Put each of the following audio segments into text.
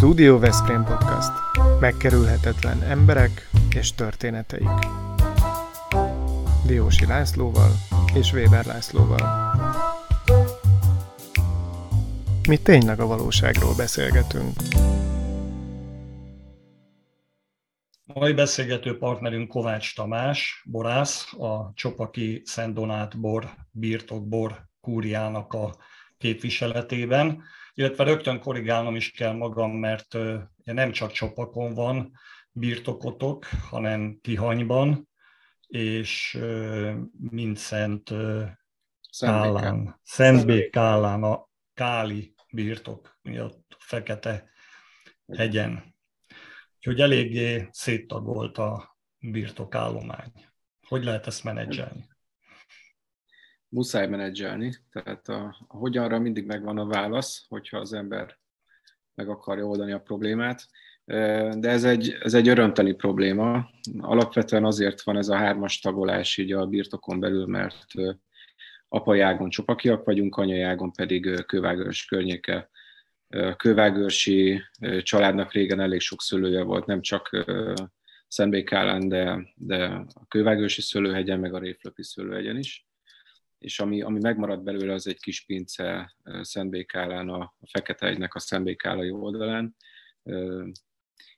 Studio Veszprém Podcast. Megkerülhetetlen emberek és történeteik. Diósi Lászlóval és Weber Lászlóval. Mi tényleg a valóságról beszélgetünk. Mai beszélgető partnerünk Kovács Tamás, borász, a Csopaki Szent Donát bor, birtok bor kúriának a képviseletében, illetve rögtön korrigálnom is kell magam, mert nem csak Csopakon van birtokotok, hanem Tihanyban, és Mincent Kálán, Szentbék-Kálán, a Káli birtok miatt Fekete hegyen. Úgyhogy eléggé széttagolt a birtokállomány. Hogy lehet ezt menedzselni? Muszáj menedzselni, tehát a, a hogyanra mindig megvan a válasz, hogyha az ember meg akarja oldani a problémát. De ez egy, ez egy örömteli probléma. Alapvetően azért van ez a hármas tagolás így a birtokon belül, mert apai ágon csopakiak vagyunk, anyai pedig kővágős környéke. Kővágőrsi családnak régen elég sok szülője volt, nem csak Szentbékálán, de, de a Kővágőrsi szőlőhegyen, meg a Réflöpi szőlőhegyen is. És ami, ami megmaradt belőle, az egy kis pince Szentbékálán, a, a Fekete-hegynek a Szentbékálai oldalán.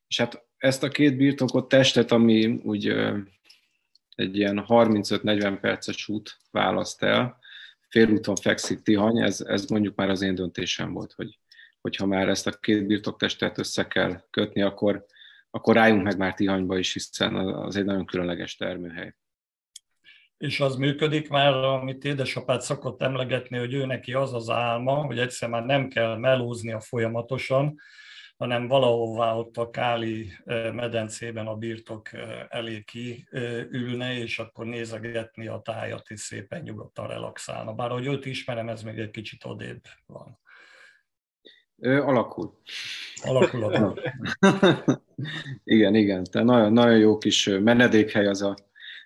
És hát ezt a két birtokot testet, ami úgy egy ilyen 35-40 perces út választ el, félúton fekszik Tihany, ez, ez mondjuk már az én döntésem volt, hogy hogyha már ezt a két birtoktestet össze kell kötni, akkor, akkor rájunk meg már Tihanyba is, hiszen az egy nagyon különleges termőhely. És az működik már, amit édesapád szokott emlegetni, hogy ő neki az az álma, hogy egyszer már nem kell melóznia folyamatosan, hanem valahová ott a Káli medencében a birtok elé ülne, és akkor nézegetni a tájat, és szépen nyugodtan relaxálna. Bár ahogy őt ismerem, ez még egy kicsit odébb van. Ő alakul. Alakul a Igen, igen. Tehát nagyon, nagyon jó kis menedékhely az a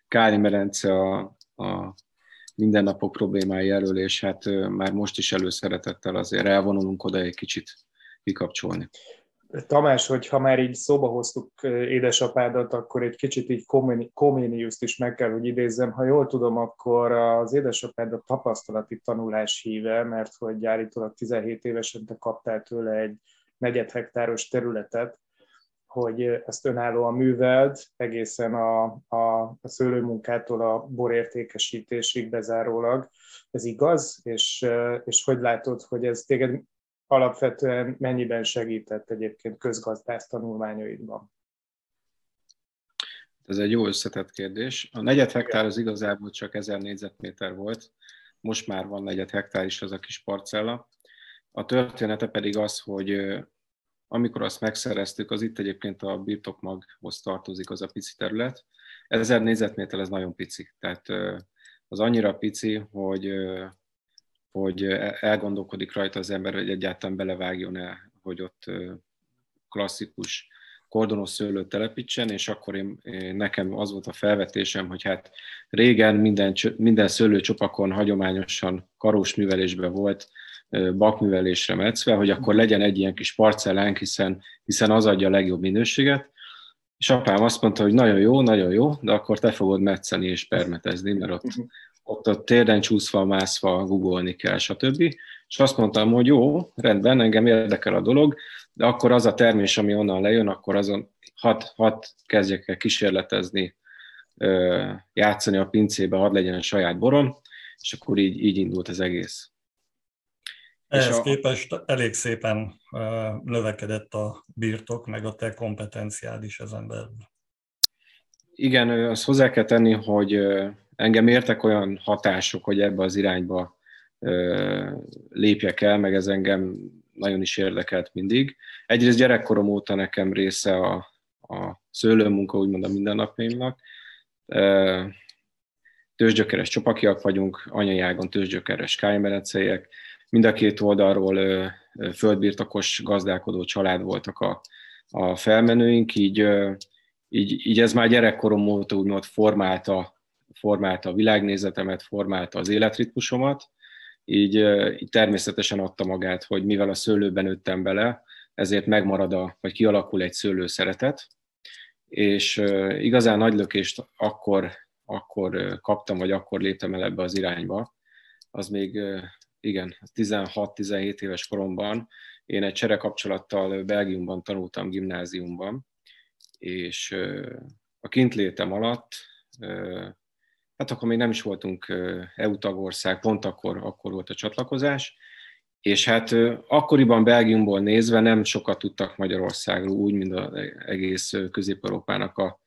Káli medence a, a mindennapok problémái elől, és hát már most is előszeretettel azért elvonulunk oda egy kicsit kikapcsolni. Tamás, hogyha már így szóba hoztuk édesapádat, akkor egy kicsit így Koméniuszt is meg kell, hogy idézzem. Ha jól tudom, akkor az édesapád a tapasztalati tanulás híve, mert hogy állítólag 17 évesen te kaptál tőle egy negyed hektáros területet, hogy ezt önállóan műveld, egészen a, a, a szőlőmunkától a borértékesítésig bezárólag. Ez igaz? És, és hogy látod, hogy ez téged alapvetően mennyiben segített egyébként közgazdász tanulmányaidban? Ez egy jó összetett kérdés. A negyed hektár az igazából csak 1000 négyzetméter volt, most már van negyed hektár is az a kis parcella. A története pedig az, hogy amikor azt megszereztük, az itt egyébként a birtokmaghoz tartozik az a pici terület. 1000 négyzetméter ez nagyon pici, tehát az annyira pici, hogy hogy elgondolkodik rajta az ember, hogy egyáltalán belevágjon-e, hogy ott klasszikus kordonos szőlőt telepítsen, és akkor én, nekem az volt a felvetésem, hogy hát régen minden, minden szőlőcsopakon hagyományosan karós művelésben volt bakművelésre metszve, hogy akkor legyen egy ilyen kis parcellánk, hiszen, hiszen az adja a legjobb minőséget. És apám azt mondta, hogy nagyon jó, nagyon jó, de akkor te fogod metszeni és permetezni, mert ott ott a térden csúszva, mászva, googolni kell, stb. És azt mondtam, hogy jó, rendben, engem érdekel a dolog, de akkor az a termés, ami onnan lejön, akkor azon hat, hat kezdjek el kísérletezni, játszani a pincébe, hadd legyen a saját borom, és akkor így, így indult az egész. Ehhez a... képest elég szépen növekedett a birtok, meg a te kompetenciád is ezen belül. Igen, azt hozzá kell tenni, hogy engem értek olyan hatások, hogy ebbe az irányba lépjek el, meg ez engem nagyon is érdekelt mindig. Egyrészt gyerekkorom óta nekem része a, a szőlőmunka, úgymond a mindennapjaimnak. Tőzsgyökeres csopakiak vagyunk, anyai ágon tőzsgyökeres kájmereceiek. Mind a két oldalról földbirtokos gazdálkodó család voltak a, a felmenőink, így, így, így ez már gyerekkorom óta úgymond formálta formálta a világnézetemet, formálta az életritmusomat, így, így természetesen adta magát, hogy mivel a szőlőben nőttem bele, ezért megmarad, a, vagy kialakul egy szőlő szeretet, és igazán nagy lökést akkor, akkor kaptam, vagy akkor léptem el ebbe az irányba, az még igen, 16-17 éves koromban. Én egy cserekapcsolattal Belgiumban tanultam gimnáziumban, és a kintlétem alatt, hát akkor még nem is voltunk EU tagország, pont akkor, akkor volt a csatlakozás, és hát akkoriban Belgiumból nézve nem sokat tudtak Magyarországról, úgy, mint az egész Közép-Európának a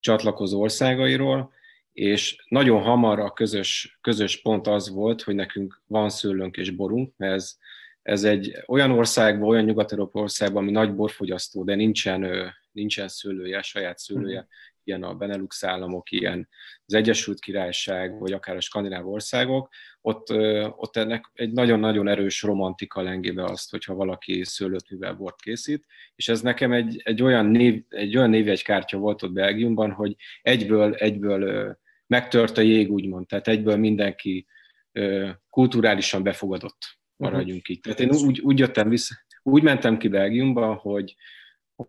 csatlakozó országairól, és nagyon hamar a közös, közös pont az volt, hogy nekünk van szőlőnk és borunk, mert ez, ez egy olyan országban, olyan nyugat-európai országban, ami nagy borfogyasztó, de nincsen, nincsen szőlője, saját szőlője, mhm. ilyen a Benelux államok, ilyen az Egyesült Királyság, vagy akár a skandináv országok, ott, ott ennek egy nagyon-nagyon erős romantika lengébe azt, hogyha valaki szőlőt mivel bort készít, és ez nekem egy, egy olyan, név, egy olyan névjegykártya volt ott Belgiumban, hogy egyből, egyből megtört a jég, úgymond, tehát egyből mindenki kulturálisan befogadott, maradjunk így. Tehát én úgy, úgy jöttem vissza, úgy mentem ki Belgiumba, hogy,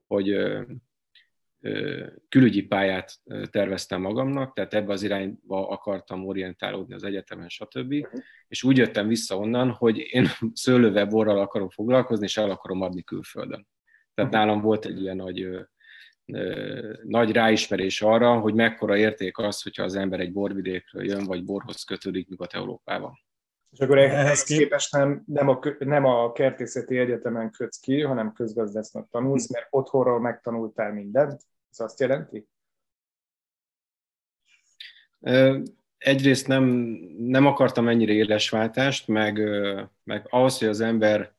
hogy külügyi pályát terveztem magamnak, tehát ebbe az irányba akartam orientálódni az egyetemen, stb. Uh-huh. És úgy jöttem vissza onnan, hogy én szőlővel, borral akarok foglalkozni, és el akarom adni külföldön. Tehát uh-huh. nálam volt egy ilyen nagy, nagy ráismerés arra, hogy mekkora érték az, hogyha az ember egy borvidékről jön, vagy borhoz kötődik Nyugat-Európában. És akkor ehhez képest nem, nem, a, nem a kertészeti egyetemen kötsz ki, hanem közgazdásznak tanulsz, mert otthonról megtanultál mindent? Ez azt jelenti? Egyrészt nem, nem akartam ennyire éles váltást, meg, meg ahhoz, hogy az ember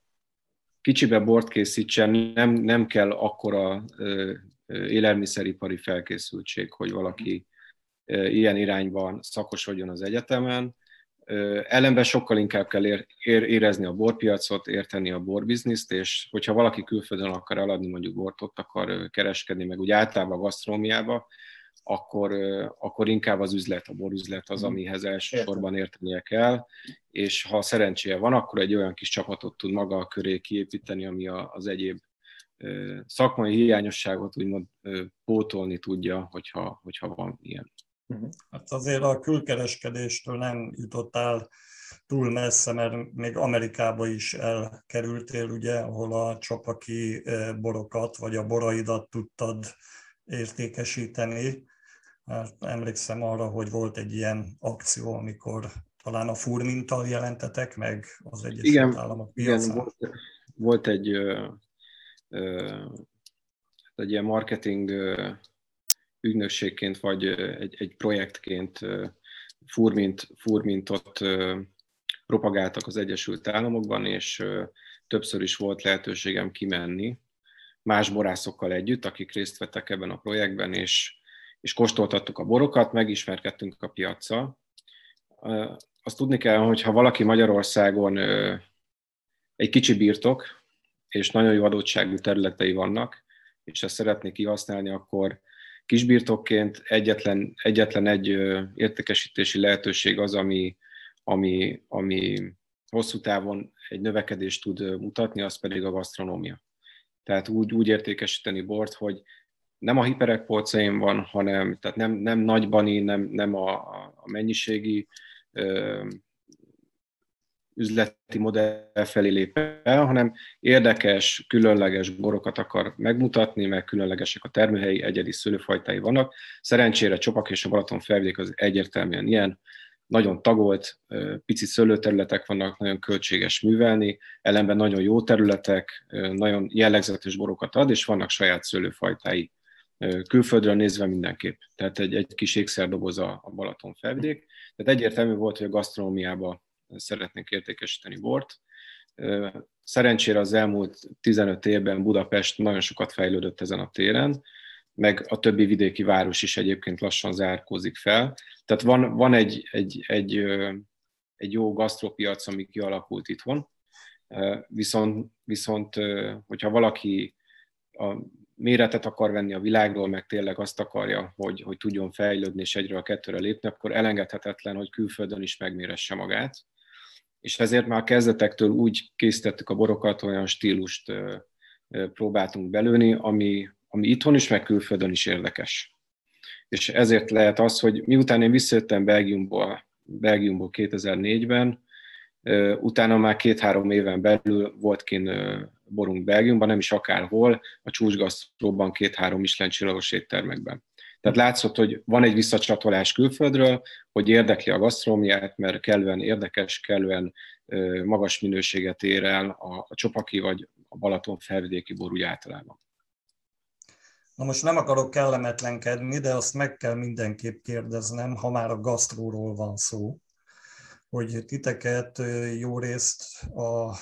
kicsibe bort készítsen, nem, nem kell akkora élelmiszeripari felkészültség, hogy valaki ilyen irányban szakosodjon az egyetemen. Ellenben sokkal inkább kell ér, ér, érezni a borpiacot, érteni a borbizniszt, és hogyha valaki külföldön akar eladni, mondjuk bort ott akar kereskedni, meg úgy általában a gasztrómiába, akkor, akkor inkább az üzlet, a borüzlet az, mhm. amihez elsősorban értenie kell, és ha szerencséje van, akkor egy olyan kis csapatot tud maga köré kiépíteni, ami az egyéb szakmai hiányosságot úgymond pótolni tudja, hogyha, hogyha van ilyen. Mhm. Hát azért a külkereskedéstől nem jutottál túl messze, mert még Amerikába is elkerültél, ugye, ahol a csapaki borokat, vagy a boraidat tudtad értékesíteni. Hát emlékszem arra, hogy volt egy ilyen akció, amikor talán a furmintal jelentetek meg az Egyesült igen, Államok piacán. Igen, volt, volt egy, egy ilyen marketing ügynökségként, vagy egy, egy projektként furmint, furmintot propagáltak az Egyesült Államokban, és többször is volt lehetőségem kimenni más borászokkal együtt, akik részt vettek ebben a projektben, és, és kóstoltattuk a borokat, megismerkedtünk a piaccal. Azt tudni kell, hogy ha valaki Magyarországon egy kicsi birtok, és nagyon jó adottságú területei vannak, és ezt szeretnék kihasználni, akkor kisbirtokként egyetlen, egyetlen egy értékesítési lehetőség az, ami, ami, ami hosszú távon egy növekedést tud mutatni, az pedig a gasztronómia. Tehát úgy, úgy értékesíteni bort, hogy nem a hiperek polcain van, hanem tehát nem, nem nagybani, nem, nem a, a mennyiségi üzleti modell felé lép el, hanem érdekes, különleges borokat akar megmutatni, meg különlegesek a termőhelyi, egyedi szőlőfajtái vannak. Szerencsére Csopak és a Balaton felvidék az egyértelműen ilyen, nagyon tagolt, pici szőlőterületek vannak, nagyon költséges művelni, ellenben nagyon jó területek, nagyon jellegzetes borokat ad, és vannak saját szőlőfajtái külföldről nézve mindenképp. Tehát egy, egy kis ékszerdoboz a, Balaton felvidék. Tehát egyértelmű volt, hogy a gasztronómiában szeretnénk értékesíteni bort. Szerencsére az elmúlt 15 évben Budapest nagyon sokat fejlődött ezen a téren, meg a többi vidéki város is egyébként lassan zárkózik fel. Tehát van, van egy, egy, egy, egy jó gasztropiac, ami kialakult itthon, viszont, viszont hogyha valaki a méretet akar venni a világról, meg tényleg azt akarja, hogy, hogy tudjon fejlődni és egyről a kettőre lépni, akkor elengedhetetlen, hogy külföldön is megméresse magát és ezért már kezdetektől úgy készítettük a borokat, olyan stílust próbáltunk belőni, ami, ami itthon is, meg külföldön is érdekes. És ezért lehet az, hogy miután én visszajöttem Belgiumból, Belgiumból 2004-ben, utána már két-három éven belül volt kint borunk Belgiumban, nem is akárhol, a csúcsgasztróban két-három Michelin csillagos éttermekben. Tehát látszott, hogy van egy visszacsatolás külföldről, hogy érdekli a gasztrómiát, mert kellően érdekes, kellően magas minőséget ér el a, csopaki vagy a Balaton felvidéki bor úgy általában. Na most nem akarok kellemetlenkedni, de azt meg kell mindenképp kérdeznem, ha már a gasztróról van szó, hogy titeket jó részt a, a,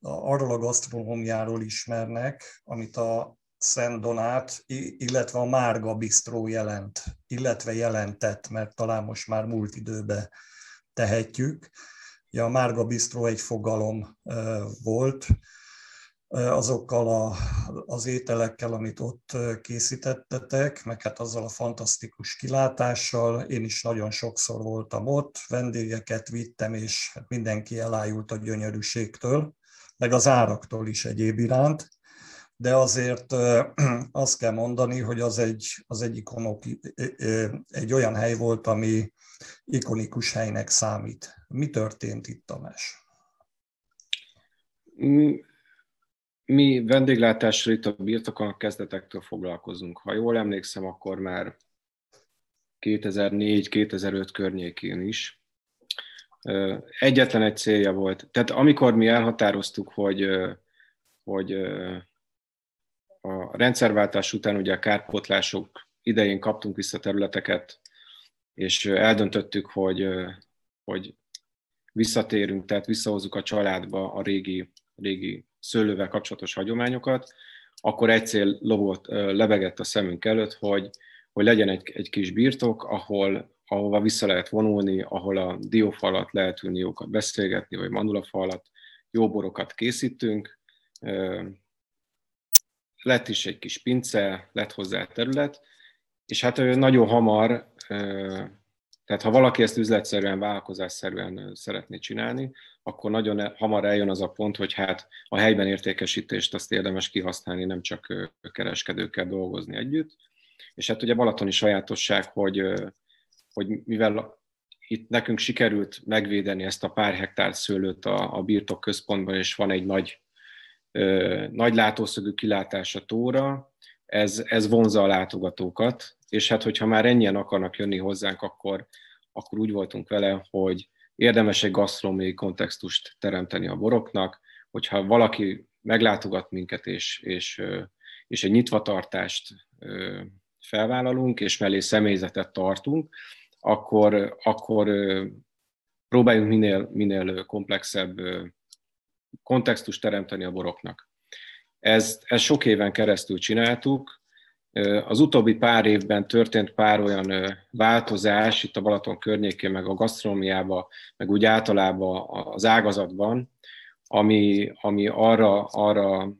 arról a gasztronómiáról ismernek, amit a Szent Donát, illetve a Márga Bistró jelent, illetve jelentett, mert talán most már múlt időbe tehetjük. Ja, a Márga Bistró egy fogalom volt, azokkal a, az ételekkel, amit ott készítettetek, meg hát azzal a fantasztikus kilátással. Én is nagyon sokszor voltam ott, vendégeket vittem, és hát mindenki elájult a gyönyörűségtől, meg az áraktól is egyéb iránt. De azért azt kell mondani, hogy az egy, az egy, ikonok, egy olyan hely volt, ami ikonikus helynek számít. Mi történt itt, Tamás? Mi vendéglátásra itt a birtokon kezdetektől foglalkozunk. Ha jól emlékszem, akkor már 2004-2005 környékén is. Egyetlen egy célja volt. Tehát amikor mi elhatároztuk, hogy, hogy a rendszerváltás után ugye a kárpótlások idején kaptunk vissza területeket, és eldöntöttük, hogy, hogy visszatérünk, tehát visszahozzuk a családba a régi, régi szőlővel kapcsolatos hagyományokat, akkor egy cél lovott, lebegett a szemünk előtt, hogy, hogy legyen egy, egy kis birtok, ahol, ahova vissza lehet vonulni, ahol a diófalat lehet ülni, jókat beszélgetni, vagy mandulafalat, jó borokat készítünk. Lett is egy kis pince, lett hozzá terület, és hát nagyon hamar tehát ha valaki ezt üzletszerűen, vállalkozásszerűen szeretné csinálni, akkor nagyon e, hamar eljön az a pont, hogy hát a helyben értékesítést azt érdemes kihasználni, nem csak kereskedőkkel dolgozni együtt. És hát ugye Balatoni sajátosság, hogy, hogy mivel itt nekünk sikerült megvédeni ezt a pár hektár szőlőt a, a birtok központban, és van egy nagy, nagy látószögű kilátás a tóra, ez, ez vonza a látogatókat, és hát hogyha már ennyien akarnak jönni hozzánk, akkor, akkor úgy voltunk vele, hogy érdemes egy gasztronómiai kontextust teremteni a boroknak, hogyha valaki meglátogat minket, és, és, és egy nyitvatartást felvállalunk, és mellé személyzetet tartunk, akkor, akkor próbáljunk minél, minél komplexebb kontextust teremteni a boroknak. Ezt, ezt sok éven keresztül csináltuk, az utóbbi pár évben történt pár olyan változás itt a Balaton környékén, meg a gasztronómiában, meg úgy általában az ágazatban, ami, ami arra, arra,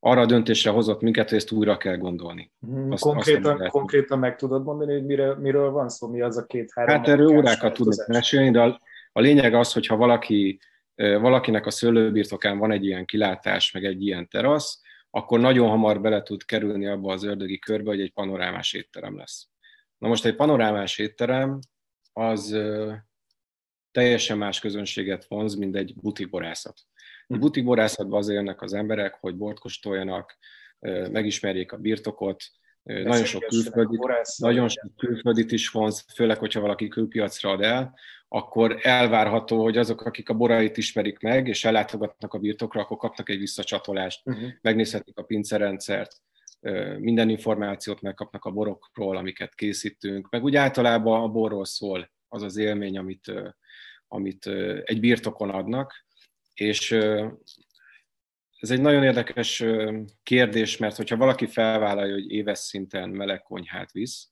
arra a döntésre hozott minket, hogy ezt újra kell gondolni. Mhm, azt, konkrétan, azt konkrétan meg tudod mondani, hogy miről, miről van szó, mi az a két-három? Hát erről órákat tudok mesélni, de a, a lényeg az, hogy ha valaki, valakinek a szőlőbirtokán van egy ilyen kilátás, meg egy ilyen terasz, akkor nagyon hamar bele tud kerülni abba az ördögi körbe, hogy egy panorámás étterem lesz. Na most egy panorámás étterem az teljesen más közönséget vonz, mint egy butikborászat. A butikborászatban azért jönnek az emberek, hogy bort kóstoljanak, megismerjék a birtokot, nagyon sok, külföldit, nagyon sok külföldit is vonz, főleg, hogyha valaki külpiacra ad el, akkor elvárható, hogy azok, akik a borait ismerik meg, és ellátogatnak a birtokra, akkor kapnak egy visszacsatolást, uh-huh. megnézhetik a pincerendszert, minden információt megkapnak a borokról, amiket készítünk, meg úgy általában a borról szól az az élmény, amit, amit egy birtokon adnak, és ez egy nagyon érdekes kérdés, mert hogyha valaki felvállalja, hogy éves szinten meleg konyhát visz,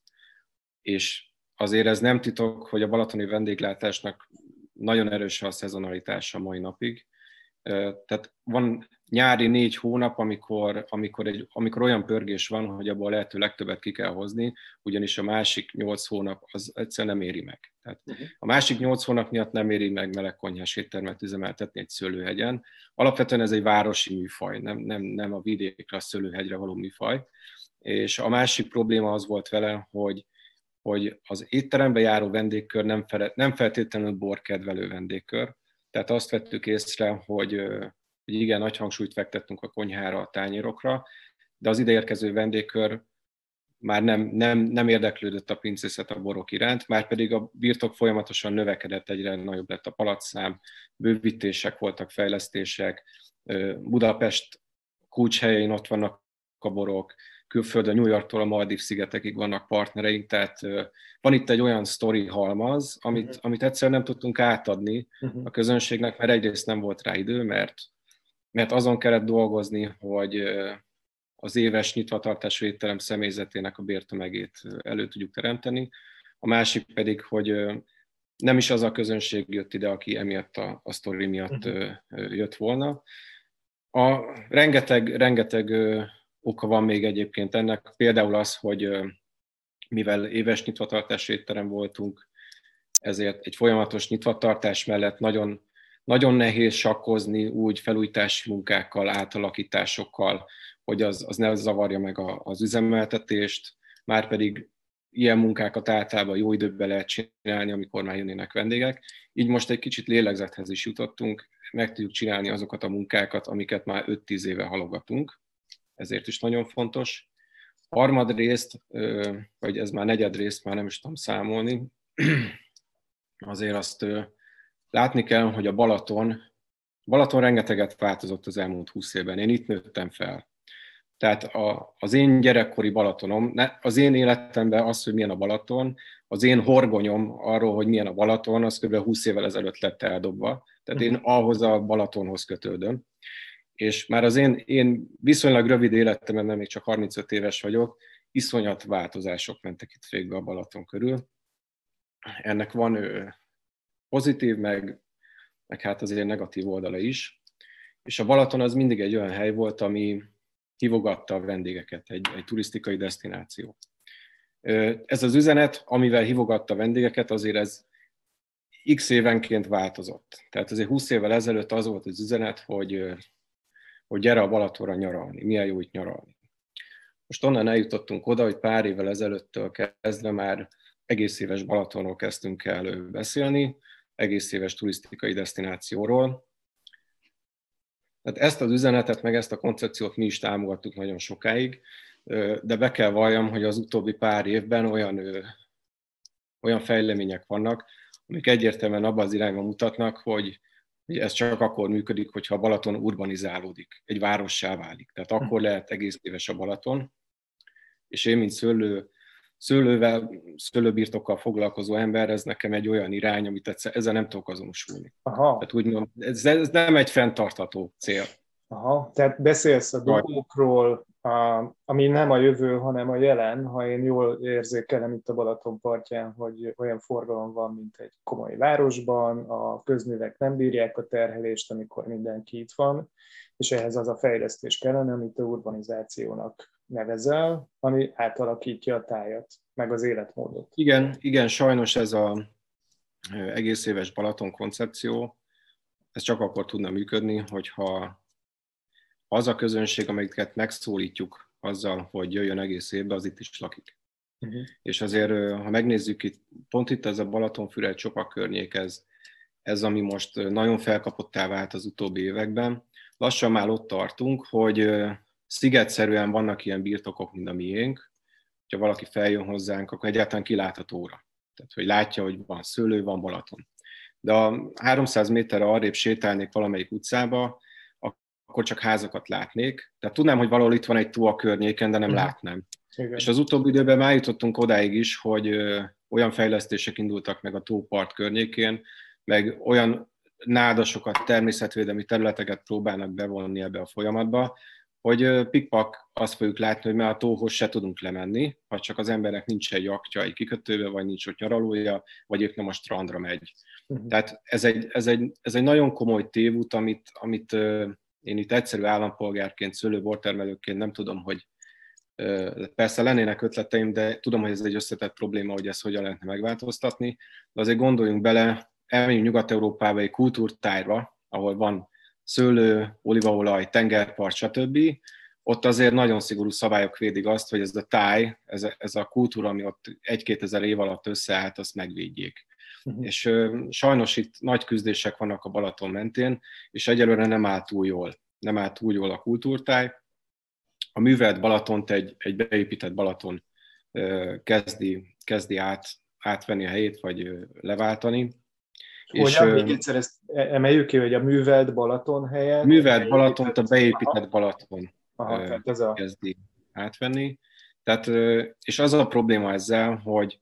és azért ez nem titok, hogy a balatoni vendéglátásnak nagyon erős a szezonalitása mai napig, Tehát van nyári négy hónap, amikor, amikor, egy, amikor olyan pörgés van, hogy abból lehető legtöbbet ki kell hozni, ugyanis a másik nyolc hónap az egyszer nem éri meg. Tehát uh-huh. a másik nyolc hónap miatt nem éri meg melegkonyhás éttermet üzemeltetni egy szőlőhegyen. Alapvetően ez egy városi műfaj, nem, nem, nem a vidékre, a szőlőhegyre való műfaj. És a másik probléma az volt vele, hogy hogy az étterembe járó vendégkör nem, fel, nem feltétlenül borkedvelő vendégkör, tehát azt vettük észre, hogy, hogy igen, nagy hangsúlyt fektettünk a konyhára, a tányérokra, de az ideérkező vendégkör már nem, nem, nem érdeklődött a pincészet a borok iránt, már pedig a birtok folyamatosan növekedett, egyre nagyobb lett a palatszám, bővítések voltak, fejlesztések, Budapest kulcshelyein ott vannak a borok, külföldön, New Yorktól a Maldiv szigetekig vannak partnereink, tehát van itt egy olyan sztori halmaz, amit, uh-huh. amit egyszerűen nem tudtunk átadni uh-huh. a közönségnek, mert egyrészt nem volt rá idő, mert, mert azon kellett dolgozni, hogy az éves nyitvatartású étterem személyzetének a bértömegét elő tudjuk teremteni. A másik pedig, hogy nem is az a közönség jött ide, aki emiatt a, a sztori miatt uh-huh. jött volna. A rengeteg, rengeteg oka van még egyébként ennek. Például az, hogy mivel éves nyitvatartás étterem voltunk, ezért egy folyamatos nyitvatartás mellett nagyon, nagyon nehéz sakkozni úgy felújítási munkákkal, átalakításokkal, hogy az, az ne zavarja meg a, az üzemeltetést, már pedig ilyen munkákat általában jó időben lehet csinálni, amikor már jönnének vendégek. Így most egy kicsit lélegzethez is jutottunk, meg tudjuk csinálni azokat a munkákat, amiket már 5-10 éve halogatunk ezért is nagyon fontos. Harmadrészt, vagy ez már negyedrészt, már nem is tudom számolni, azért azt látni kell, hogy a Balaton, Balaton rengeteget változott az elmúlt húsz évben. Én itt nőttem fel. Tehát a, az én gyerekkori Balatonom, ne, az én életemben az, hogy milyen a Balaton, az én horgonyom arról, hogy milyen a Balaton, az kb. 20 évvel ezelőtt lett eldobva. Tehát én ahhoz a Balatonhoz kötődöm és már az én, én viszonylag rövid életemben, mert még csak 35 éves vagyok, iszonyat változások mentek itt végbe a Balaton körül. Ennek van pozitív, meg, meg hát azért negatív oldala is. És a Balaton az mindig egy olyan hely volt, ami hívogatta a vendégeket, egy, egy turisztikai destináció. Ez az üzenet, amivel hívogatta a vendégeket, azért ez x évenként változott. Tehát azért 20 évvel ezelőtt az volt az üzenet, hogy hogy gyere a Balatonra nyaralni, milyen jó itt nyaralni. Most onnan eljutottunk oda, hogy pár évvel ezelőttől kezdve már egész éves Balatonról kezdtünk el beszélni, egész éves turisztikai destinációról. Tehát ezt az üzenetet, meg ezt a koncepciót mi is támogattuk nagyon sokáig, de be kell valljam, hogy az utóbbi pár évben olyan, olyan fejlemények vannak, amik egyértelműen abban az irányba mutatnak, hogy ez csak akkor működik, hogyha a Balaton urbanizálódik, egy várossá válik. Tehát hm. akkor lehet egész éves a Balaton, és én, mint szőlő, szőlővel, szőlőbirtokkal foglalkozó ember, ez nekem egy olyan irány, amit ezzel nem tudok azonosulni. Aha. Tehát úgy mondom, ez, ez nem egy fenntartató cél. Aha, tehát beszélsz a dugókról, a, ami nem a jövő, hanem a jelen, ha én jól érzékelem itt a Balaton partján, hogy olyan forgalom van, mint egy komoly városban, a közművek nem bírják a terhelést, amikor mindenki itt van, és ehhez az a fejlesztés kellene, amit a urbanizációnak nevezel, ami átalakítja a tájat, meg az életmódot. Igen, igen, sajnos ez a egész éves Balaton koncepció, ez csak akkor tudna működni, hogyha az a közönség, amelyiket megszólítjuk azzal, hogy jöjjön egész évben, az itt is lakik. Uh-huh. És azért, ha megnézzük itt, pont itt ez a Balatonfüred Csopak környék, ez, ez, ami most nagyon felkapottá vált az utóbbi években. Lassan már ott tartunk, hogy szigetszerűen vannak ilyen birtokok, mint a miénk, ha valaki feljön hozzánk, akkor egyáltalán kiláthatóra. Tehát, hogy látja, hogy van szőlő, van Balaton. De a 300 méterre arrébb sétálnék valamelyik utcába, akkor csak házakat látnék. Tehát tudnám, hogy valahol itt van egy tó a környéken, de nem uh-huh. látnám. Igen. És az utóbbi időben már jutottunk odáig is, hogy ö, olyan fejlesztések indultak meg a tópart környékén, meg olyan nádasokat, természetvédelmi területeket próbálnak bevonni ebbe a folyamatba, hogy pikpak azt fogjuk látni, hogy már a tóhoz se tudunk lemenni, ha csak az embernek nincs egy jaktja egy kikötőbe, vagy nincs ott nyaralója, vagy épp nem a strandra megy. Uh-huh. Tehát ez egy, ez, egy, ez egy nagyon komoly tévút, amit, amit én itt egyszerű állampolgárként, szőlőbortermelőként nem tudom, hogy persze lennének ötleteim, de tudom, hogy ez egy összetett probléma, hogy ezt hogyan lehetne megváltoztatni, de azért gondoljunk bele, elmegyünk Nyugat-Európába egy kultúrtájra, ahol van szőlő, olívaolaj, tengerpart, stb. Ott azért nagyon szigorú szabályok védik azt, hogy ez a táj, ez a, ez a kultúra, ami ott egy-két ezer év alatt összeállt, azt megvédjék. Uh-huh. És ö, sajnos itt nagy küzdések vannak a Balaton mentén, és egyelőre nem áll túl jól. Nem áll túl jól a kultúrtáj. A művelt Balatont egy, egy beépített Balaton ö, kezdi, kezdi át, átvenni a helyét, vagy ö, leváltani. Hogyan, és, még egyszer ezt emeljük ki, hogy a művelt Balaton helyen... Művelt Balaton, a beépített Balaton Aha, tehát ez a... kezdi átvenni. Tehát, és az a probléma ezzel, hogy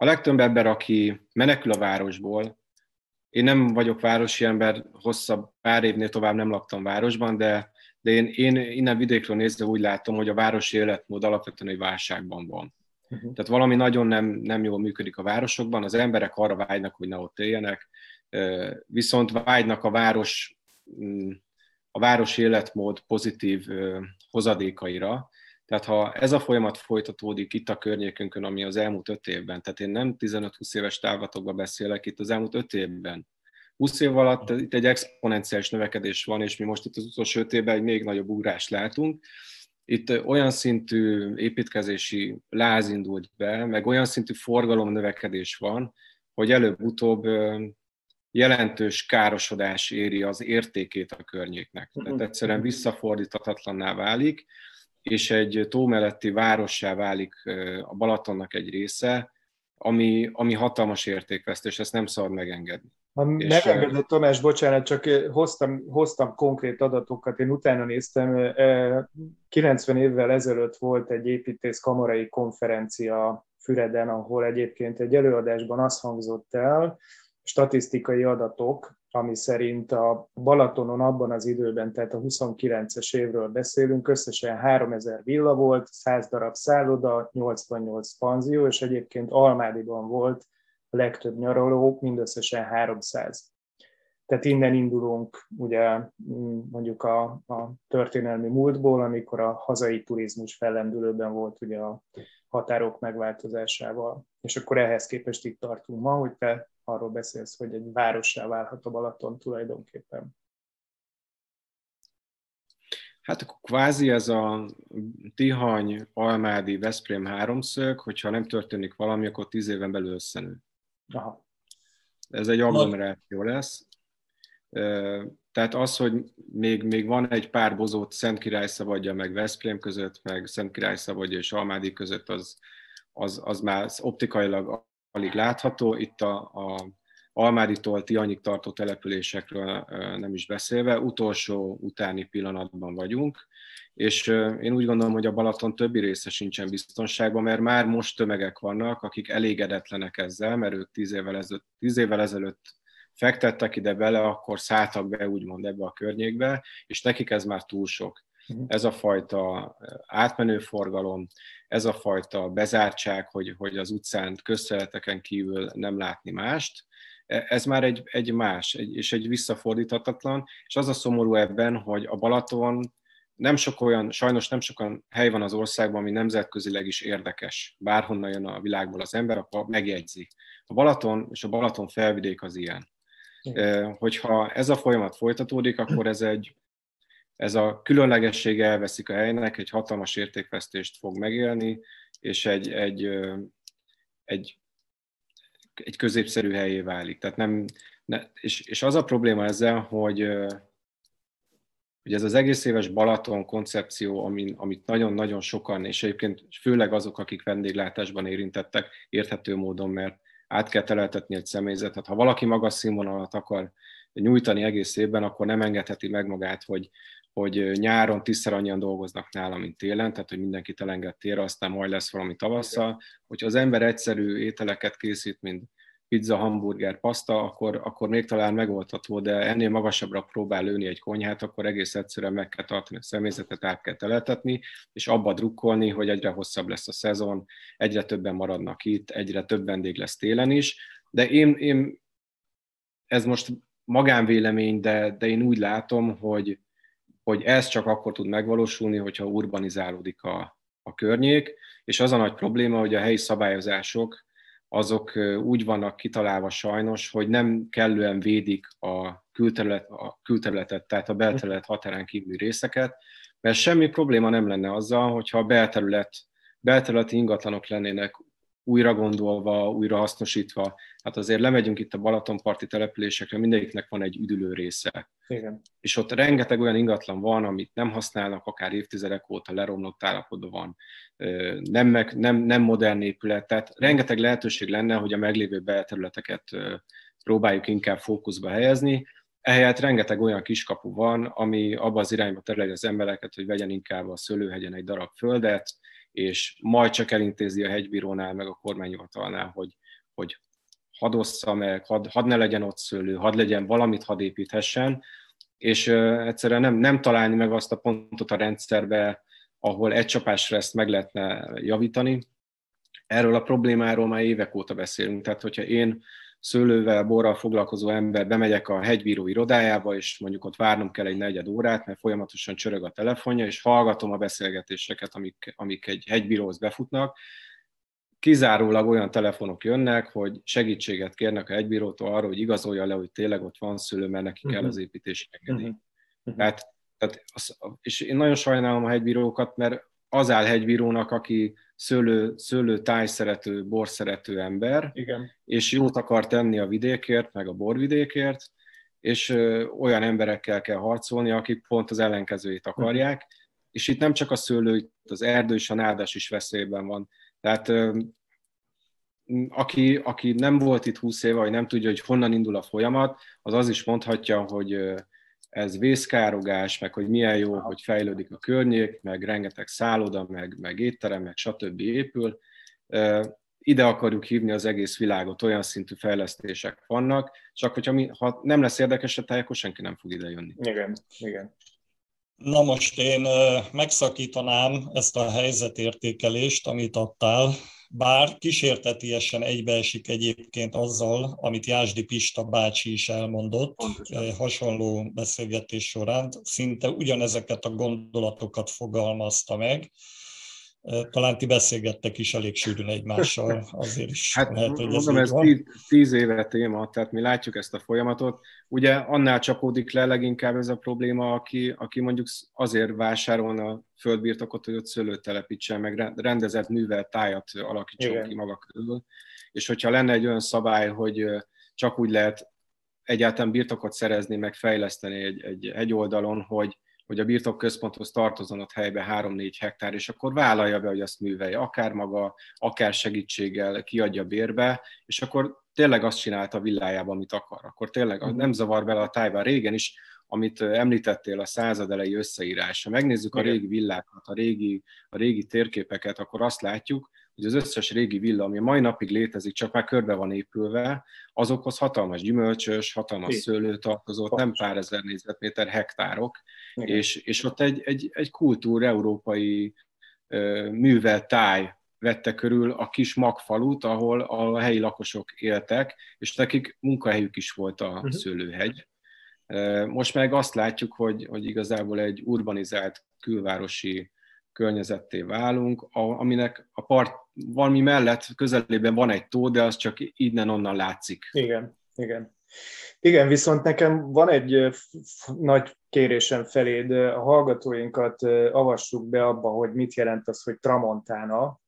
a legtöbb ember, aki menekül a városból, én nem vagyok városi ember, hosszabb pár évnél tovább nem laktam városban, de, de én, én innen vidékről nézve úgy látom, hogy a városi életmód alapvetően egy válságban van. Uh-huh. Tehát valami nagyon nem, nem jól működik a városokban, az emberek arra vágynak, hogy ne ott éljenek, viszont vágynak a város, mm, a város életmód pozitív hozadékaira, tehát ha ez a folyamat folytatódik itt a környékünkön, ami az elmúlt öt évben, tehát én nem 15-20 éves távlatokban beszélek, itt az elmúlt öt évben, 20 év alatt itt egy exponenciális növekedés van, és mi most itt az utolsó öt évben egy még nagyobb ugrást látunk, itt olyan szintű építkezési láz indult be, meg olyan szintű forgalom növekedés van, hogy előbb-utóbb jelentős károsodás éri az értékét a környéknek. Tehát mhm. egyszerűen visszafordíthatatlanná válik, és egy tó melletti várossá válik a Balatonnak egy része, ami, ami hatalmas értékvesztés, ezt nem szabad megengedni. Ha megengedett Tomás, bocsánat, csak hoztam, hoztam konkrét adatokat, én utána néztem, 90 évvel ezelőtt volt egy építész kamarai konferencia Füreden, ahol egyébként egy előadásban az hangzott el, statisztikai adatok, ami szerint a Balatonon abban az időben, tehát a 29-es évről beszélünk, összesen 3000 villa volt, 100 darab szálloda, 88 panzió, és egyébként Almádiban volt a legtöbb nyaraló, mindösszesen 300. Tehát innen indulunk ugye mondjuk a, a történelmi múltból, amikor a hazai turizmus fellendülőben volt ugye a határok megváltozásával. És akkor ehhez képest itt tartunk ma, hogy te arról beszélsz, hogy egy várossá válhat a Balaton tulajdonképpen. Hát akkor kvázi ez a Tihany, Almádi, Veszprém háromszög, hogyha nem történik valami, akkor tíz éven belül összenő. Aha. Ez egy agglomeráció lesz. Tehát az, hogy még, még van egy pár bozót Szent Király Szabadja meg Veszprém között, meg Szent Király Szabadja és Almádi között, az, az, az már optikailag alig látható. Itt a, a Almáditól Tianyig tartó településekről nem is beszélve, utolsó utáni pillanatban vagyunk, és én úgy gondolom, hogy a Balaton többi része sincsen biztonságban, mert már most tömegek vannak, akik elégedetlenek ezzel, mert ők tíz évvel ezelőtt, tíz évvel ezelőtt fektettek ide bele, akkor szálltak be úgymond ebbe a környékbe, és nekik ez már túl sok. Mhm. Ez a fajta átmenő forgalom, ez a fajta bezártság, hogy, hogy az utcán, közteleteken kívül nem látni mást, e, ez már egy, egy más, egy, és egy visszafordíthatatlan, és az a szomorú ebben, hogy a Balaton nem sok olyan, sajnos nem sok olyan hely van az országban, ami nemzetközileg is érdekes. Bárhonnan jön a világból az ember, akkor megjegyzi. A Balaton és a Balaton felvidék az ilyen. Hogyha ez a folyamat folytatódik, akkor ez egy ez a különlegessége elveszik a helynek, egy hatalmas értékvesztést fog megélni, és egy, egy, egy, egy középszerű helyé válik. Tehát nem, ne, és, és az a probléma ezzel, hogy, hogy ez az egész éves Balaton koncepció, amin, amit nagyon-nagyon sokan, és egyébként főleg azok, akik vendéglátásban érintettek, érthető módon, mert át kell teleltetni egy személyzetet. Ha valaki magas színvonalat akar nyújtani egész évben, akkor nem engedheti meg magát, hogy, hogy nyáron tízszer annyian dolgoznak nála, mint télen, tehát hogy mindenkit elenged térre, aztán majd lesz valami tavasszal. Hogyha az ember egyszerű ételeket készít, mint pizza, hamburger, paszta, akkor, akkor még talán megoldható, de ennél magasabbra próbál lőni egy konyhát, akkor egész egyszerűen meg kell tartani a személyzetet, át kell teletetni, és abba drukkolni, hogy egyre hosszabb lesz a szezon, egyre többen maradnak itt, egyre több vendég lesz télen is, de én, én ez most magánvélemény, de, de én úgy látom, hogy, hogy ez csak akkor tud megvalósulni, hogyha urbanizálódik a, a környék, és az a nagy probléma, hogy a helyi szabályozások azok úgy vannak kitalálva sajnos, hogy nem kellően védik a, külterület, a külterületet, tehát a belterület határán kívüli részeket, mert semmi probléma nem lenne azzal, hogyha a belterület, belterületi ingatlanok lennének újra gondolva, újra hasznosítva. Hát azért lemegyünk itt a Balatonparti településekre, mindegyiknek van egy üdülő része. Igen. És ott rengeteg olyan ingatlan van, amit nem használnak, akár évtizedek óta leromlott állapotban van, nem, meg, nem, nem modern épület, tehát rengeteg lehetőség lenne, hogy a meglévő belterületeket próbáljuk inkább fókuszba helyezni, Ehelyett rengeteg olyan kiskapu van, ami abba az irányba tereli az embereket, hogy vegyen inkább a szőlőhegyen egy darab földet, és majd csak elintézi a hegybírónál, meg a kormányhivatalnál, hogy, hogy hadd meg, hadd, had ne legyen ott szőlő, hadd legyen valamit, hadd építhessen, és uh, egyszerűen nem, nem találni meg azt a pontot a rendszerbe, ahol egy csapásra ezt meg lehetne javítani. Erről a problémáról már évek óta beszélünk, tehát hogyha én szőlővel, borral foglalkozó ember, bemegyek a hegybíró irodájába, és mondjuk ott várnom kell egy negyed órát, mert folyamatosan csörög a telefonja, és hallgatom a beszélgetéseket, amik, amik egy hegybíróhoz befutnak. Kizárólag olyan telefonok jönnek, hogy segítséget kérnek a hegybírótól arra, hogy igazolja le, hogy tényleg ott van szőlő, mert neki kell mhm. az építési engedély. Uh-huh. Tehát, tehát, és én nagyon sajnálom a hegybírókat, mert az áll hegybírónak, aki szőlő, szőlő tájszerető, borszerető ember, Igen. és jót akar tenni a vidékért, meg a borvidékért, és ö, olyan emberekkel kell harcolni, akik pont az ellenkezőjét akarják, uh-huh. és itt nem csak a szőlő, itt az erdő és a nádás is veszélyben van. Tehát ö, aki, aki nem volt itt 20 éve, vagy nem tudja, hogy honnan indul a folyamat, az az is mondhatja, hogy ez vészkárogás, meg hogy milyen jó, hogy fejlődik a környék, meg rengeteg szálloda, meg, meg étterem, meg stb. épül. Ide akarjuk hívni az egész világot, olyan szintű fejlesztések vannak, csak hogyha mi, ha nem lesz érdekes a táj, akkor senki nem fog ide jönni. Igen, igen. Na most én megszakítanám ezt a helyzetértékelést, amit adtál, bár kísértetiesen egybeesik egyébként azzal, amit Jásdi Pista bácsi is elmondott Pontosan. hasonló beszélgetés során, szinte ugyanezeket a gondolatokat fogalmazta meg, talán ti beszélgettek is elég sűrűn egymással, azért is hát, lehet, hogy mondom, ez, ez tíz, tíz éve téma, tehát mi látjuk ezt a folyamatot. Ugye annál csapódik le leginkább ez a probléma, aki, aki mondjuk azért vásárolna földbirtokot, hogy ott szőlőt telepítsen, meg rendezett művelt tájat alakítson Igen. ki maga körül. És hogyha lenne egy olyan szabály, hogy csak úgy lehet egyáltalán birtokot szerezni, meg fejleszteni egy, egy, egy oldalon, hogy hogy a birtokközponthoz tartozon ott helybe 3-4 hektár, és akkor vállalja be, hogy azt művelje, akár maga, akár segítséggel kiadja bérbe, és akkor tényleg azt csinálta a villájában, amit akar. Akkor tényleg mhm. nem zavar bele a tájban. Régen is, amit említettél, a század elejé összeírás. Ha megnézzük a régi villákat, a régi, a régi térképeket, akkor azt látjuk, hogy az összes régi villa, ami a mai napig létezik, csak már körbe van épülve, azokhoz hatalmas gyümölcsös, hatalmas szőlő tartozott, nem pár ezer négyzetméter, hektárok, és, és ott egy, egy, egy kultúr európai művel táj vette körül a kis magfalut, ahol a helyi lakosok éltek, és nekik munkahelyük is volt a uh-huh. szőlőhegy. Most meg azt látjuk, hogy, hogy igazából egy urbanizált külvárosi környezetté válunk, aminek a part valami mellett közelében van egy tó, de az csak innen-onnan látszik. Igen, igen. Igen, viszont nekem van egy nagy kérésem feléd, a hallgatóinkat avassuk be abba, hogy mit jelent az, hogy Tramontana,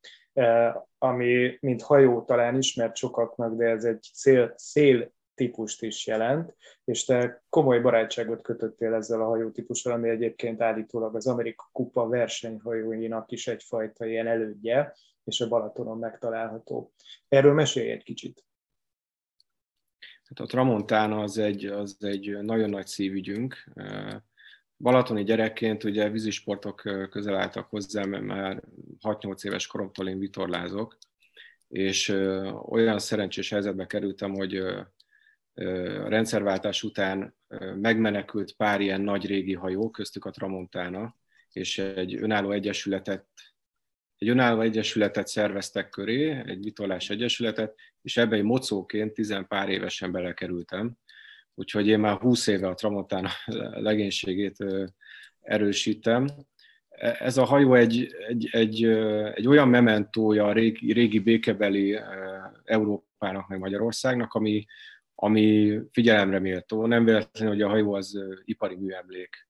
ami mint hajó talán ismert sokaknak, de ez egy szél, szél típust is jelent, és te komoly barátságot kötöttél ezzel a hajótípussal, ami egyébként állítólag az Amerika Kupa versenyhajóinak is egyfajta ilyen elődje, és a Balatonon megtalálható. Erről mesélj egy kicsit. Hát a Tramontana az egy, az egy nagyon nagy szívügyünk. Balatoni gyerekként ugye vízisportok közel álltak hozzám, mert már 6-8 éves koromtól én vitorlázok, és olyan szerencsés helyzetbe kerültem, hogy a rendszerváltás után megmenekült pár ilyen nagy régi hajó, köztük a Tramontana, és egy önálló egyesületet egy önálló egyesületet szerveztek köré, egy vitorlás egyesületet, és ebbe egy mocóként tizen pár évesen belekerültem. Úgyhogy én már 20 éve a Tramontana legénységét erősítem. Ez a hajó egy, egy, egy, egy olyan mementója a régi, régi békebeli Európának, meg Magyarországnak, ami, ami figyelemre méltó. Nem véletlenül, hogy a hajó az ipari műemlék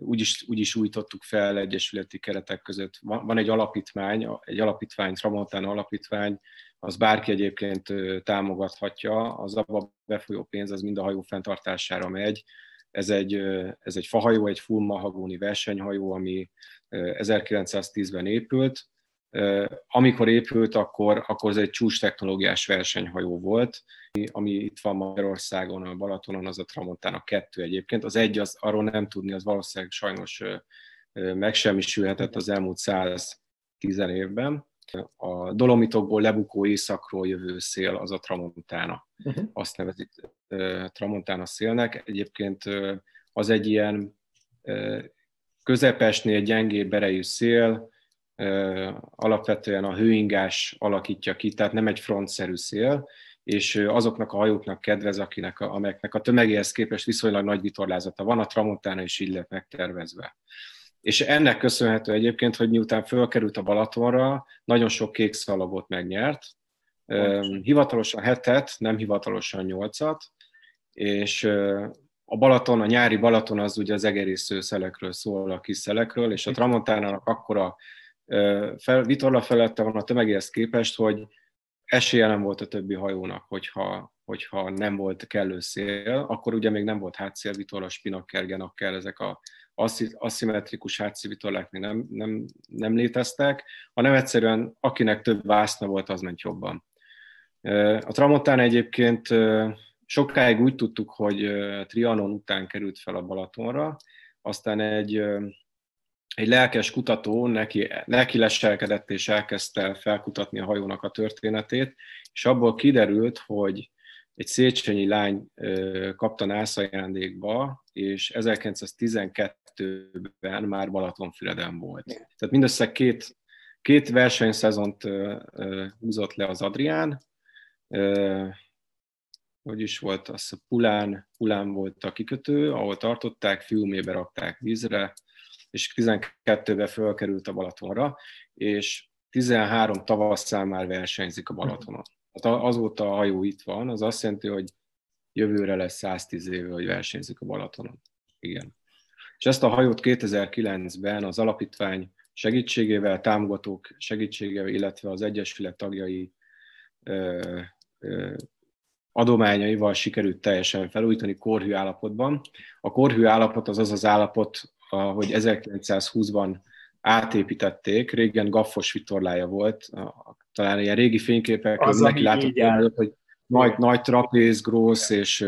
úgy is, úgy is újítottuk fel egyesületi keretek között. Van, egy alapítvány, egy alapítvány, Tramontana alapítvány, az bárki egyébként támogathatja, az abba befolyó pénz az mind a hajó fenntartására megy. Ez egy, ez egy fahajó, egy full mahagóni versenyhajó, ami 1910-ben épült. Amikor épült, akkor, akkor ez egy csúcs technológiás versenyhajó volt, ami itt van Magyarországon, a Balatonon, az a Tramontana kettő egyébként. Az egy, az arról nem tudni, az valószínűleg sajnos megsemmisülhetett az elmúlt 110 évben. A Dolomitokból lebukó északról jövő szél az a Tramontana. Uh-huh. Azt nevezik Tramontana szélnek. Egyébként az egy ilyen közepesnél gyengébb erejű szél, alapvetően a hőingás alakítja ki, tehát nem egy frontszerű szél, és azoknak a hajóknak kedvez, akinek a, amelyeknek a tömegéhez képest viszonylag nagy vitorlázata van, a Tramontana is így lett megtervezve. És ennek köszönhető egyébként, hogy miután fölkerült a Balatonra, nagyon sok kék szalagot megnyert, Pontosan. hivatalosan hetet, nem hivatalosan nyolcat, és a Balaton, a nyári Balaton az ugye az egerésző szelekről szól, a kis szelekről, és a Tramontánának akkora fel, vitorla felette van a tömegéhez képest, hogy esélye nem volt a többi hajónak, hogyha, hogyha nem volt kellő szél, akkor ugye még nem volt hátszélvitorla, spinakkel, genakkel, ezek a aszimmetrikus hátszélvitorlák még nem, nem, nem léteztek, hanem egyszerűen akinek több vászna volt, az ment jobban. A Tramontán egyébként sokáig úgy tudtuk, hogy Trianon után került fel a Balatonra, aztán egy egy lelkes kutató neki, neki leselkedett és elkezdte felkutatni a hajónak a történetét, és abból kiderült, hogy egy széchenyi lány kapta nász ajándékba, és 1912-ben már Balatonfüreden volt. Tehát mindössze két, két versenyszezont húzott le az Adrián, hogy is volt, az a Pulán, Pulán volt a kikötő, ahol tartották, fiúmébe rakták vízre, és 12-ben fölkerült a Balatonra, és 13 tavasszal már versenyzik a Balatonon. Tehát azóta a hajó itt van, az azt jelenti, hogy jövőre lesz 110 éve, hogy versenyzik a Balatonon. Igen. És ezt a hajót 2009-ben az alapítvány segítségével, támogatók segítségével, illetve az Egyesület tagjai ö, ö, adományaival sikerült teljesen felújítani korhű állapotban. A korhű állapot az az az állapot, hogy 1920-ban átépítették, régen gaffos vitorlája volt, talán ilyen régi fényképek, az, neki látott, hogy nagy, nagy trapéz, grósz és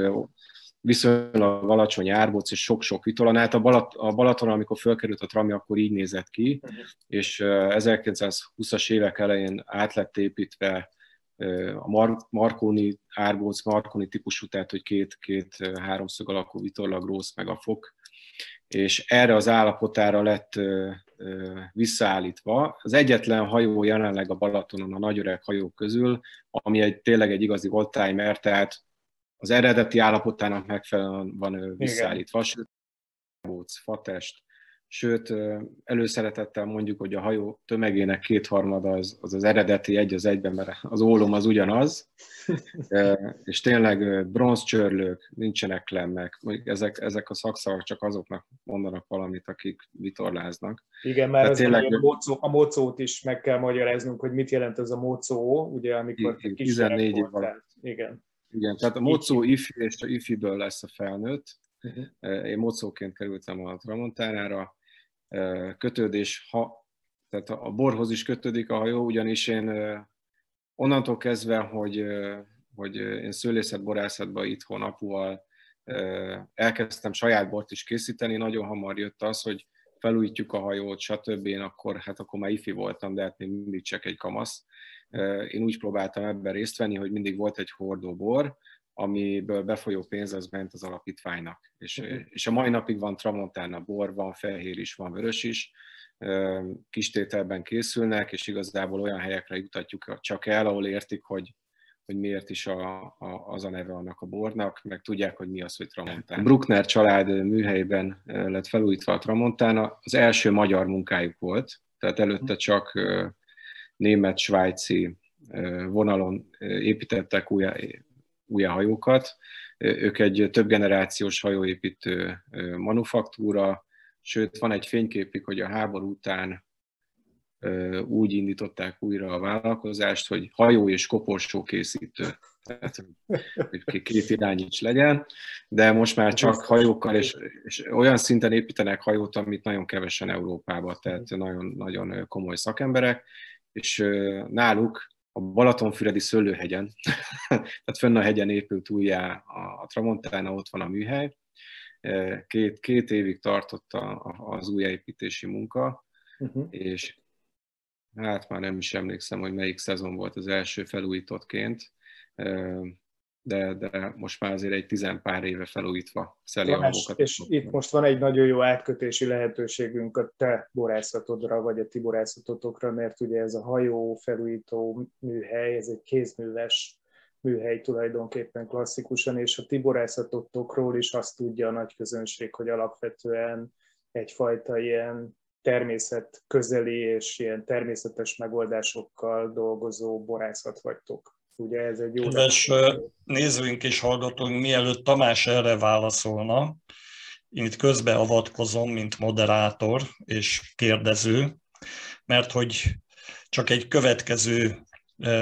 viszonylag alacsony árbóc és sok-sok vitorla. Hát a, Balat, a Balaton, amikor fölkerült a trami, akkor így nézett ki, uh-huh. és 1920-as évek elején át lett építve a Mar- Marconi árbóc, Marconi típusú, tehát hogy két, két háromszög alakú vitorla, grósz meg a fok és erre az állapotára lett visszaállítva. Az egyetlen hajó jelenleg a Balatonon a nagyöreg hajók közül, ami egy, tényleg egy igazi oldtimer, tehát az eredeti állapotának megfelelően van visszaállítva. Sőt, fatest, sőt, előszeretettel mondjuk, hogy a hajó tömegének kétharmada az, az az eredeti egy az egyben, mert az ólom az ugyanaz, és tényleg bronzcsörlők, nincsenek lemmek, ezek, ezek a szakszavak csak azoknak mondanak valamit, akik vitorláznak. Igen, mert ez tényleg... a, mocó, a mocót is meg kell magyaráznunk, hogy mit jelent ez a mocó, ugye, amikor te 14 év Igen. Igen, tehát a mocó ifi és a ifiből lesz a felnőtt. Uh-huh. Én mocóként kerültem a Tramontánára, kötődés, ha, tehát a borhoz is kötődik a hajó, ugyanis én onnantól kezdve, hogy, hogy én szőlészetborászatban itthon apuval elkezdtem saját bort is készíteni, nagyon hamar jött az, hogy felújítjuk a hajót, stb. Én akkor, hát akkor már ifi voltam, de hát még mindig csak egy kamasz. Én úgy próbáltam ebben részt venni, hogy mindig volt egy hordó bor, amiből befolyó pénz az ment az alapítványnak. És, uh-huh. és a mai napig van Tramontana bor, van fehér is, van vörös is, kistételben készülnek, és igazából olyan helyekre jutatjuk csak el, ahol értik, hogy, hogy miért is a, a, az a neve annak a bornak, meg tudják, hogy mi az, hogy Tramontana. A Bruckner család műhelyben lett felújítva a Tramontana, az első magyar munkájuk volt, tehát előtte csak német-svájci vonalon építettek új, új hajókat. Ők egy több generációs hajóépítő manufaktúra, sőt van egy fényképük, hogy a háború után úgy indították újra a vállalkozást, hogy hajó és koporsó készítő. Tehát, hogy két irány is legyen, de most már csak hajókkal, és, és olyan szinten építenek hajót, amit nagyon kevesen Európában, tehát nagyon, nagyon komoly szakemberek, és náluk a Balatonfüredi Szőlőhegyen, tehát fönn a hegyen épült újjá a Tramontana, ott van a műhely. Két, két évig tartott a, az újjáépítési munka, uh-huh. és hát már nem is emlékszem, hogy melyik szezon volt az első felújítottként, de, de most már azért egy tizenpár éve felújítva szeli a És itt most van egy nagyon jó átkötési lehetőségünk a te borászatodra, vagy a ti borászatotokra, mert ugye ez a hajó felújító műhely, ez egy kézműves műhely tulajdonképpen klasszikusan, és a ti borászatotokról is azt tudja a nagy közönség, hogy alapvetően egyfajta ilyen természet közeli és ilyen természetes megoldásokkal dolgozó borászat vagytok. Ugye ez egy jó... Kedves nézőink és hallgatóink, mielőtt Tamás erre válaszolna, én itt közbeavatkozom, mint moderátor és kérdező, mert hogy csak egy következő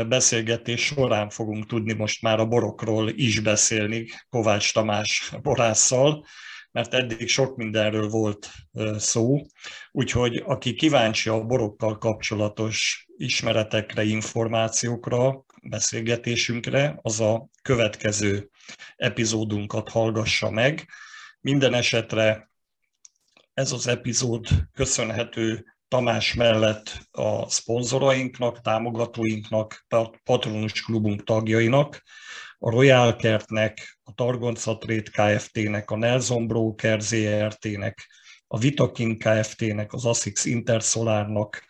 beszélgetés során fogunk tudni most már a borokról is beszélni Kovács Tamás borásszal, mert eddig sok mindenről volt szó, úgyhogy aki kíváncsi a borokkal kapcsolatos ismeretekre, információkra, beszélgetésünkre, az a következő epizódunkat hallgassa meg. Minden esetre ez az epizód köszönhető Tamás mellett a szponzorainknak, támogatóinknak, Patronus Klubunk tagjainak, a Royal Kertnek, a Targonca Kft-nek, a Nelson Broker ZRT-nek, a Vitakin Kft-nek, az ASICS Intersolarnak,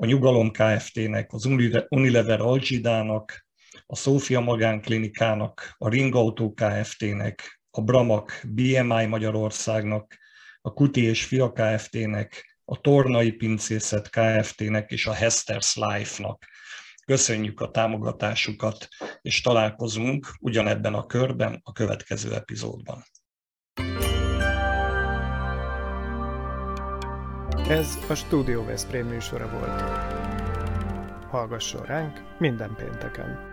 a Nyugalom Kft-nek, az Unilever Algidának, a Szófia Magánklinikának, a Ringauto Kft-nek, a Bramak BMI Magyarországnak, a Kuti és Fia Kft-nek, a Tornai Pincészet Kft-nek és a Hester's Life-nak. Köszönjük a támogatásukat, és találkozunk ugyanebben a körben a következő epizódban. Ez a Studio Veszprém műsora volt. Hallgasson ránk minden pénteken!